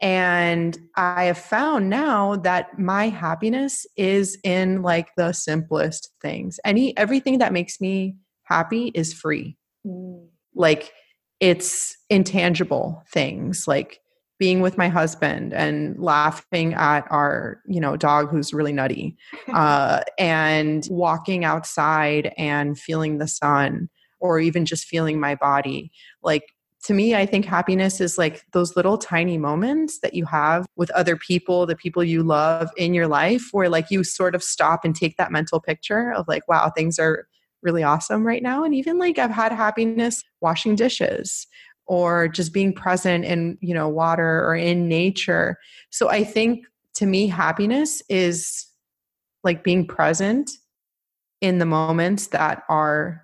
And i have found now that my happiness is in like the simplest things. Any everything that makes me happy is free. Mm. Like it's intangible things like being with my husband and laughing at our you know dog who's really nutty uh, and walking outside and feeling the sun or even just feeling my body like to me i think happiness is like those little tiny moments that you have with other people the people you love in your life where like you sort of stop and take that mental picture of like wow things are really awesome right now. And even like I've had happiness washing dishes or just being present in, you know, water or in nature. So I think to me, happiness is like being present in the moments that are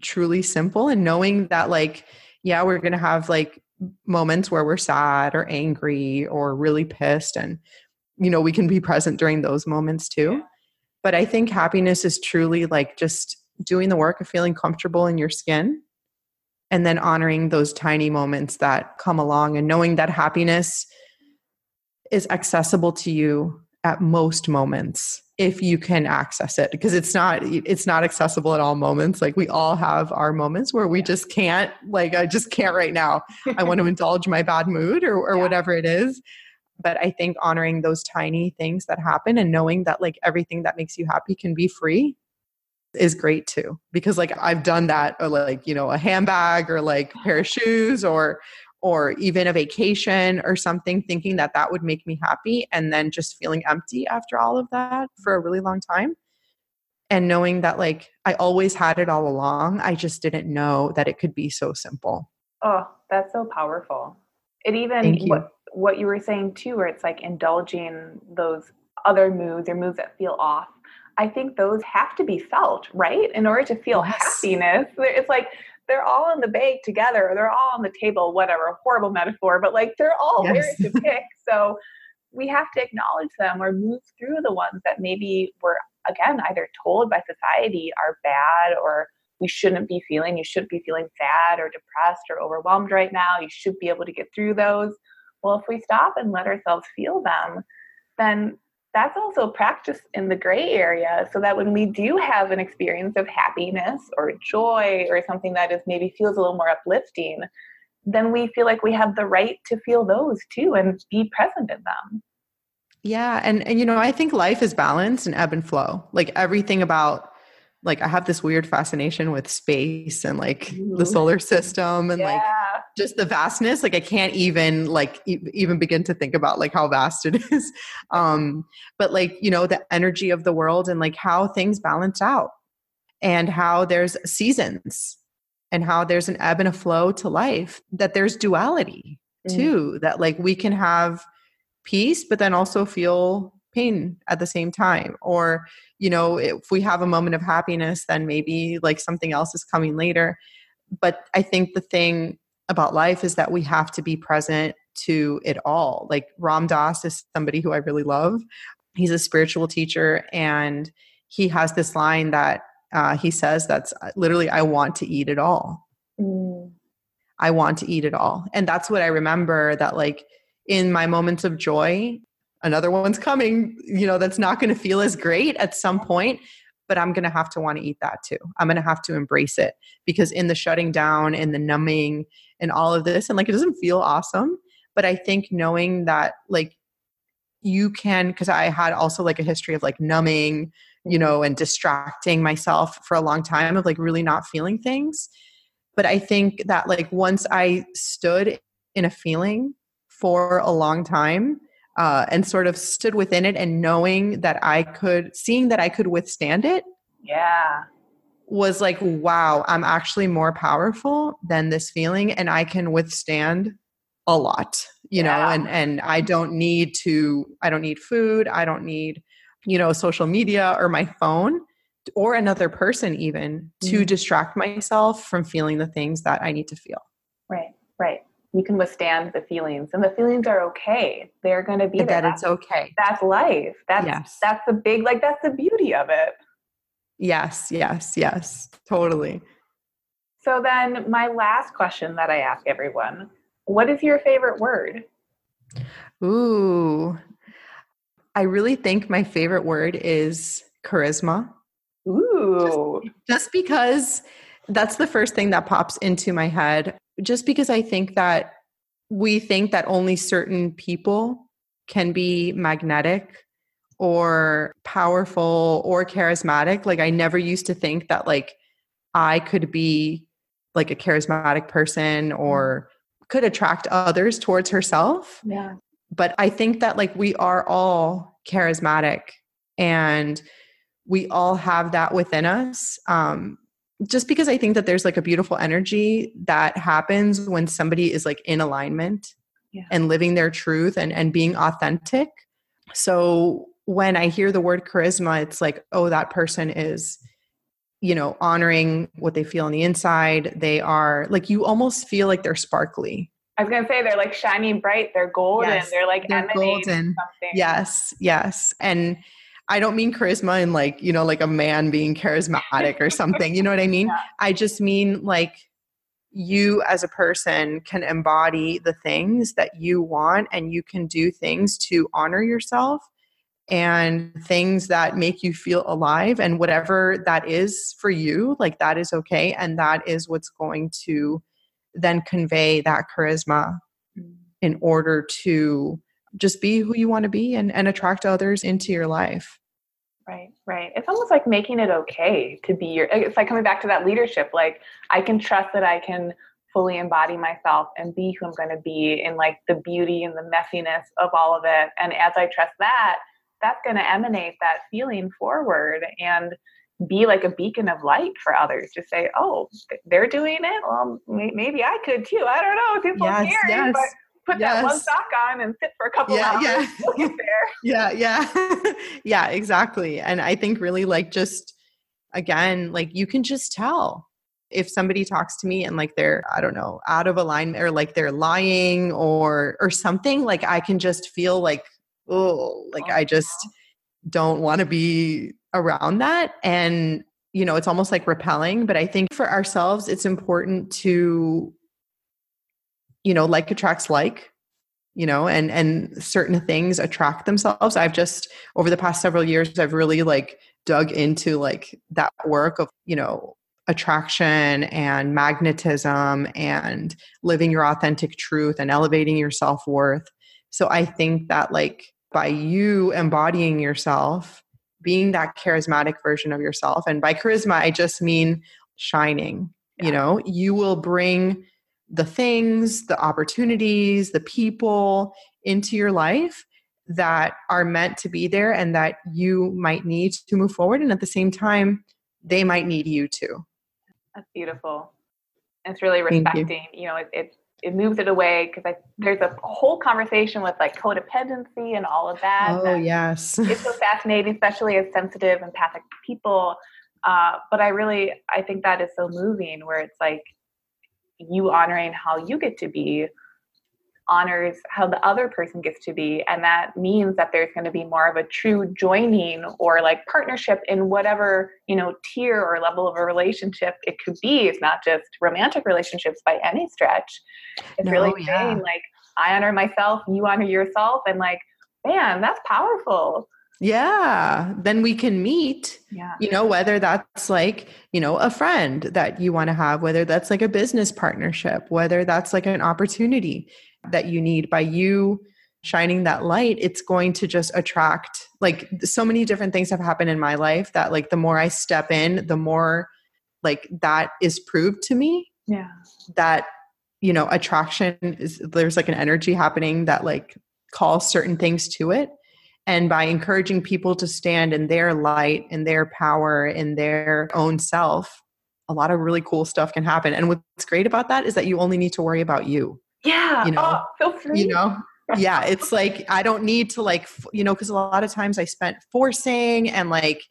truly simple and knowing that like, yeah, we're going to have like moments where we're sad or angry or really pissed and you know we can be present during those moments too but i think happiness is truly like just doing the work of feeling comfortable in your skin and then honoring those tiny moments that come along and knowing that happiness is accessible to you at most moments if you can access it because it's not it's not accessible at all moments. Like we all have our moments where we just can't like i just can't right now. I want to indulge my bad mood or, or yeah. whatever it is. But i think honoring those tiny things that happen and knowing that like everything that makes you happy can be free is great too because like I've done that or like you know a handbag or like a pair of shoes or or even a vacation or something thinking that that would make me happy and then just feeling empty after all of that for a really long time and knowing that like I always had it all along I just didn't know that it could be so simple. Oh, that's so powerful. It even what what you were saying too where it's like indulging those other moods or moods that feel off I think those have to be felt, right? In order to feel yes. happiness. It's like they're all in the bag together, they're all on the table, whatever, horrible metaphor, but like they're all yes. there to pick. So we have to acknowledge them or move through the ones that maybe were again either told by society are bad or we shouldn't be feeling you shouldn't be feeling sad or depressed or overwhelmed right now you should be able to get through those well if we stop and let ourselves feel them then that's also practice in the gray area so that when we do have an experience of happiness or joy or something that is maybe feels a little more uplifting then we feel like we have the right to feel those too and be present in them yeah and, and you know i think life is balance and ebb and flow like everything about like I have this weird fascination with space and like mm-hmm. the solar system and yeah. like just the vastness like i can't even like e- even begin to think about like how vast it is. Um but like you know the energy of the world and like how things balance out and how there's seasons and how there's an ebb and a flow to life that there's duality mm. too that like we can have peace but then also feel pain at the same time. Or you know if we have a moment of happiness then maybe like something else is coming later. But i think the thing about life is that we have to be present to it all. Like Ram Dass is somebody who I really love. He's a spiritual teacher, and he has this line that uh, he says that's uh, literally, I want to eat it all. Mm. I want to eat it all. And that's what I remember that, like, in my moments of joy, another one's coming, you know, that's not going to feel as great at some point but I'm going to have to want to eat that too. I'm going to have to embrace it because in the shutting down and the numbing and all of this, and like it doesn't feel awesome, but I think knowing that like you can, because I had also like a history of like numbing, you know, and distracting myself for a long time of like really not feeling things. But I think that like once I stood in a feeling for a long time, uh, and sort of stood within it and knowing that I could, seeing that I could withstand it. Yeah. Was like, wow, I'm actually more powerful than this feeling and I can withstand a lot, you yeah. know, and, and I don't need to, I don't need food. I don't need, you know, social media or my phone or another person even to mm. distract myself from feeling the things that I need to feel. Right, right you can withstand the feelings and the feelings are okay. They're going to be that it's okay. That's life. That's yes. that's the big like that's the beauty of it. Yes yes yes. Totally. So then my last question that i ask everyone what is your favorite word? Ooh. I really think my favorite word is charisma. Ooh. just, just because that's the first thing that pops into my head just because I think that we think that only certain people can be magnetic or powerful or charismatic. Like I never used to think that like I could be like a charismatic person or could attract others towards herself. Yeah. But I think that like we are all charismatic and we all have that within us. Um, just because I think that there's like a beautiful energy that happens when somebody is like in alignment yeah. and living their truth and, and being authentic. So when I hear the word charisma, it's like, oh, that person is, you know, honoring what they feel on the inside. They are like, you almost feel like they're sparkly. I was gonna say they're like shining bright. They're golden. Yes, they're like they're golden. Something. Yes, yes, and I don't mean charisma in like, you know, like a man being charismatic or something. You know what I mean? Yeah. I just mean like you as a person can embody the things that you want and you can do things to honor yourself and things that make you feel alive and whatever that is for you like that is okay and that is what's going to then convey that charisma mm. in order to just be who you want to be and, and attract others into your life. Right, right. It's almost like making it okay to be your, it's like coming back to that leadership. Like, I can trust that I can fully embody myself and be who I'm going to be in like the beauty and the messiness of all of it. And as I trust that, that's going to emanate that feeling forward and be like a beacon of light for others to say, oh, they're doing it. Well, maybe I could too. I don't know. It's yes, scary, yes. but put yes. that one sock on and sit for a couple yeah, hours. Yeah. We'll yeah, yeah. yeah, exactly. And I think really like just again, like you can just tell if somebody talks to me and like they're i don't know out of alignment or like they're lying or or something like i can just feel like oh, like I oh, just don't want to be around that. And, you know, it's almost like repelling. But I think for ourselves, it's important to, you know, like attracts like you know and and certain things attract themselves i've just over the past several years i've really like dug into like that work of you know attraction and magnetism and living your authentic truth and elevating your self-worth so i think that like by you embodying yourself being that charismatic version of yourself and by charisma i just mean shining yeah. you know you will bring the things the opportunities the people into your life that are meant to be there and that you might need to move forward and at the same time they might need you too that's beautiful. It's really respecting, you. you. know, it, it, it moves it away because there's a whole conversation with like codependency and all of that. Oh, yes. it's so fascinating, especially as sensitive, empathic people. Uh, but I really, I think that is so moving where it's like you honoring how you get to be honors how the other person gets to be. And that means that there's going to be more of a true joining or like partnership in whatever you know tier or level of a relationship it could be. It's not just romantic relationships by any stretch. It's no, really yeah. saying like i honor myself you honor yourself and like man that's powerful yeah then we can meet yeah. you know whether that's like you know a friend that you want to have whether that's like a business partnership whether that's like an opportunity that you need. By you shining that light it's going to just attract like so many different things have happened in my life that like the more i step in the more like that is proved to me yeah. that you know attraction is there's like an energy happening that like calls certain things to it and by encouraging people to stand in their light in their power in their own self a lot of really cool stuff can happen and what's great about that is that you only need to worry about you yeah. You know, oh, feel free. You know, yeah. It's like, I don't need to like, you know, because a lot of times I spent forcing and like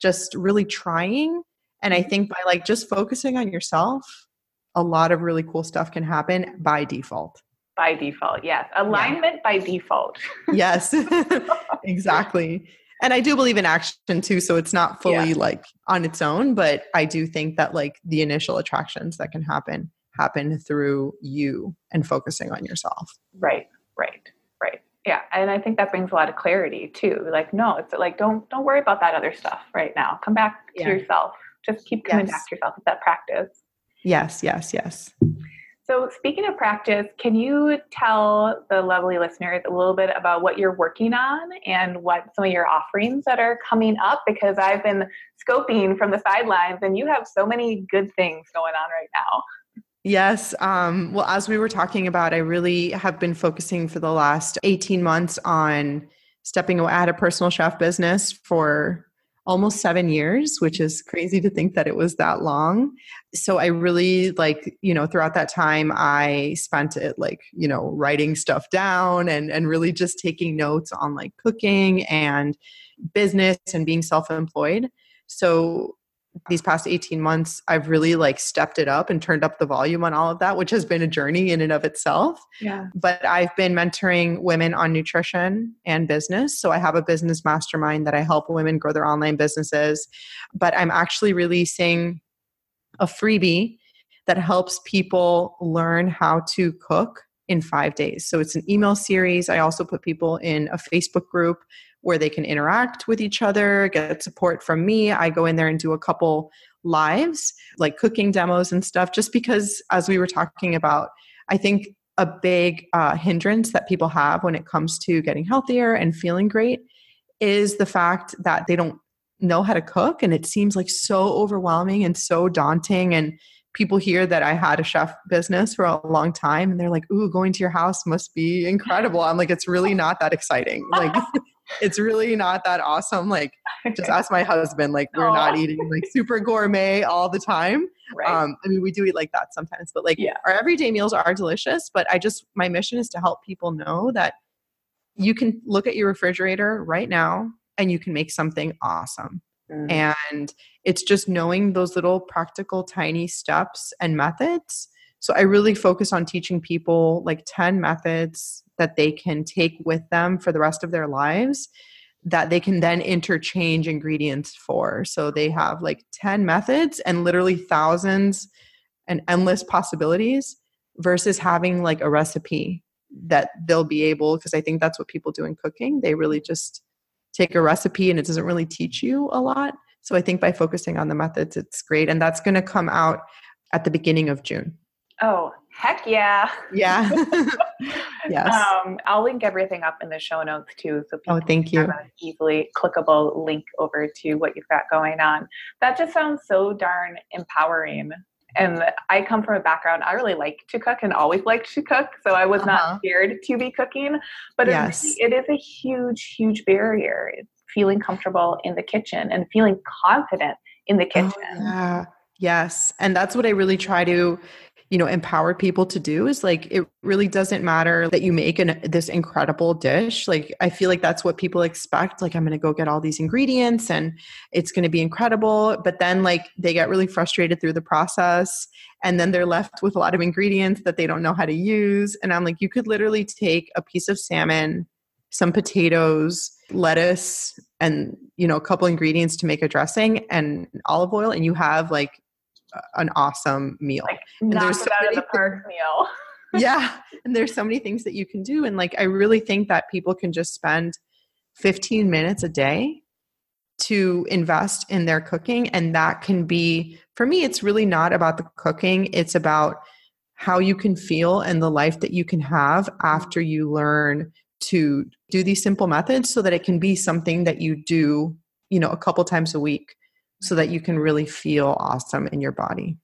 just really trying. And I mm-hmm. think by like just focusing on yourself, a lot of really cool stuff can happen by default. By default, yes. Alignment yeah. by default. yes, exactly. And I do believe in action too. So it's not fully yeah. like on its own, but I do think that like the initial attractions that can happen happen through you and focusing on yourself. Right, right, right. Yeah, and I think that brings a lot of clarity too. Like, no, it's like don't don't worry about that other stuff right now. Come back to yeah. yourself. Just keep coming yes. back to yourself. It's that practice. Yes, yes, yes. So, speaking of practice, can you tell the lovely listeners a little bit about what you're working on and what some of your offerings that are coming up? Because I've been scoping from the sidelines and you have so many good things going on right now. Yes. Um, well, as we were talking about, I really have been focusing for the last 18 months on stepping had a personal chef business for almost seven years, which is crazy to think that it was that long. So I really like, you know, throughout that time, I spent it like, you know, writing stuff down and, and really just taking notes on like cooking and business and being self employed. So these past 18 months i've really like stepped it up and turned up the volume on all of that which has been a journey in and of itself. Yeah. But i've been mentoring women on nutrition and business. So i have a business mastermind that i help women grow their online businesses. But i'm actually releasing a freebie that helps people learn how to cook in five days. So it's an email series. I also put people in a facebook group where they can interact with each other, get support from me. I go in there and do a couple lives, like cooking demos and stuff, just because, as we were talking about, I think a big uh, hindrance that people have when it comes to getting healthier and feeling great is the fact that they don't know how to cook and it seems like so overwhelming and so daunting and people hear that I had a chef business for a long time and they're like, "Ooh, going to your house must be incredible." I'm like, "It's really not that exciting." Like it's really not that awesome. Like, just ask my husband. Like, we're not eating like super gourmet all the time. Right. Um, I mean, we do eat like that sometimes, but like yeah. our everyday meals are delicious. But I just, my mission is to help people know that you can look at your refrigerator right now and you can make something awesome. Mm. And it's just knowing those little practical, tiny steps and methods. So I really focus on teaching people like 10 methods that they can take with them for the rest of their lives that they can then interchange ingredients for. So they have like 10 methods and literally thousands and endless possibilities versus having like a recipe that they'll be able because I think that's what people do in cooking. They really just take a recipe and it doesn't really teach you a lot. So I think by focusing on the methods it's great and that's going to come out at the beginning of June. Oh, heck yeah. Yeah. yes. Um, I'll link everything up in the show notes too. So oh, thank you. an easily clickable link over to what you've got going on. That just sounds so darn empowering. And I come from a background, I really like to cook and always liked to cook. So I was uh-huh. not scared to be cooking. But yes. it, it is a huge, huge barrier. It's feeling comfortable in the kitchen and feeling confident in the oh, kitchen. Oh, yeah. Yes. And that's what I really try to you know empower people to do is like it really doesn't matter that you make an, this incredible dish. Like i feel like that's what people expect like i'm going to go get all these ingredients and it's going to be incredible. But then like they get really frustrated through the process and then they're left with a lot of ingredients that they don't know how to use. And i'm like you could literally take a piece of salmon some potatoes lettuce and you know a couple ingredients to make a dressing and olive oil and you have like an awesome meal. Like, and there's so many the park meal. yeah. And there's so many things that you can do. And like, I really think that people can just spend 15 minutes a day to invest in their cooking. And that can be, for me, it's really not about the cooking, it's about how you can feel and the life that you can have after you learn to do these simple methods so that it can be something that you do, you know, a couple times a week so that you can really feel awesome in your body.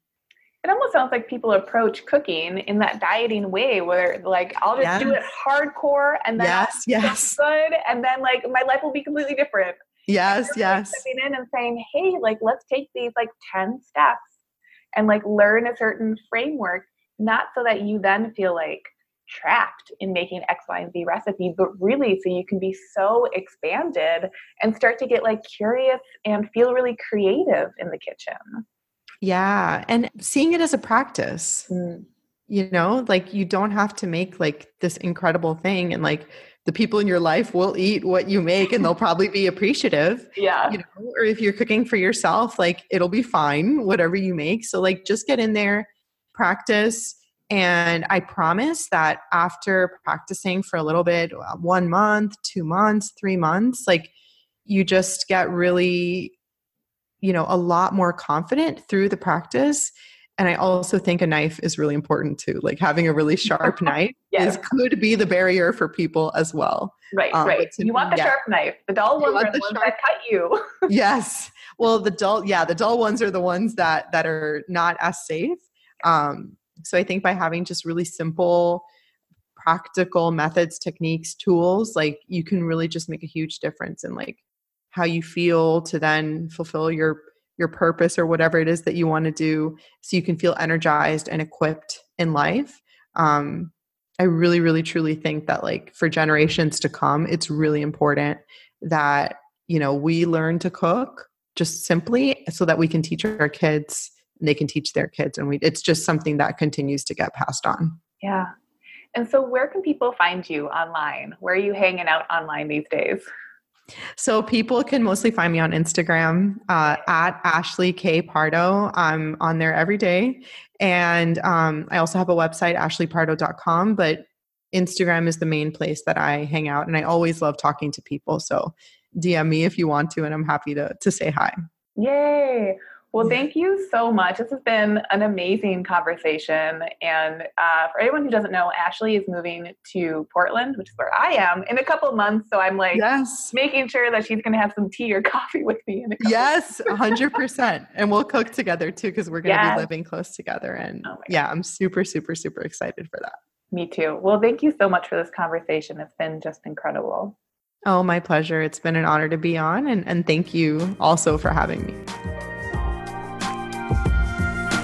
It almost sounds like people approach cooking in that dieting way where like I'll just yes. do it hardcore and then yes, yes. good and then like my life will be completely different. Yes, yes. Stepping in and saying, hey, like let's take these like 10 steps and like learn a certain framework, not so that you then feel like trapped in making X, Y, and Z recipe, but really so you can be so expanded and start to get like curious and feel really creative in the kitchen. Yeah. And seeing it as a practice, mm. you know, like you don't have to make like this incredible thing and like the people in your life will eat what you make and they'll probably be appreciative. Yeah. You know, or if you're cooking for yourself, like it'll be fine, whatever you make. So like just get in there, practice and I promise that after practicing for a little bit, uh, one month, two months, three months, like you just get really, you know, a lot more confident through the practice. And I also think a knife is really important too. Like having a really sharp knife yes. is could be the barrier for people as well. Right, um, right. You want the yeah. sharp knife. The dull ones are the ones sharp, that cut you. yes. Well, the dull, yeah, the dull ones are the ones that that are not as safe. Um, so I think by having just really simple, practical methods, techniques, tools, like you can really just make a huge difference in like how you feel to then fulfill your your purpose or whatever it is that you want to do so you can feel energized and equipped in life. Um, i really really truly think that like for generations to come it's really important that you know we learn to cook just simply so that we can teach our kids they can teach their kids and we it's just something that continues to get passed on yeah and so where can people find you online where are you hanging out online these days so people can mostly find me on Instagram uh, at Ashley K Pardo. I'm on there every day, and um, I also have a website ashleypardo.com. But Instagram is the main place that I hang out, and I always love talking to people. So DM me if you want to, and I'm happy to to say hi. Yay! Well, thank you so much. This has been an amazing conversation. And uh, for anyone who doesn't know, Ashley is moving to Portland, which is where I am, in a couple months. So I'm like yes. making sure that she's going to have some tea or coffee with me. In a yes, 100%. and we'll cook together too, because we're going to yes. be living close together. And oh yeah, I'm super, super, super excited for that. Me too. Well, thank you so much for this conversation. It's been just incredible. Oh, my pleasure. It's been an honor to be on. And, and thank you also for having me.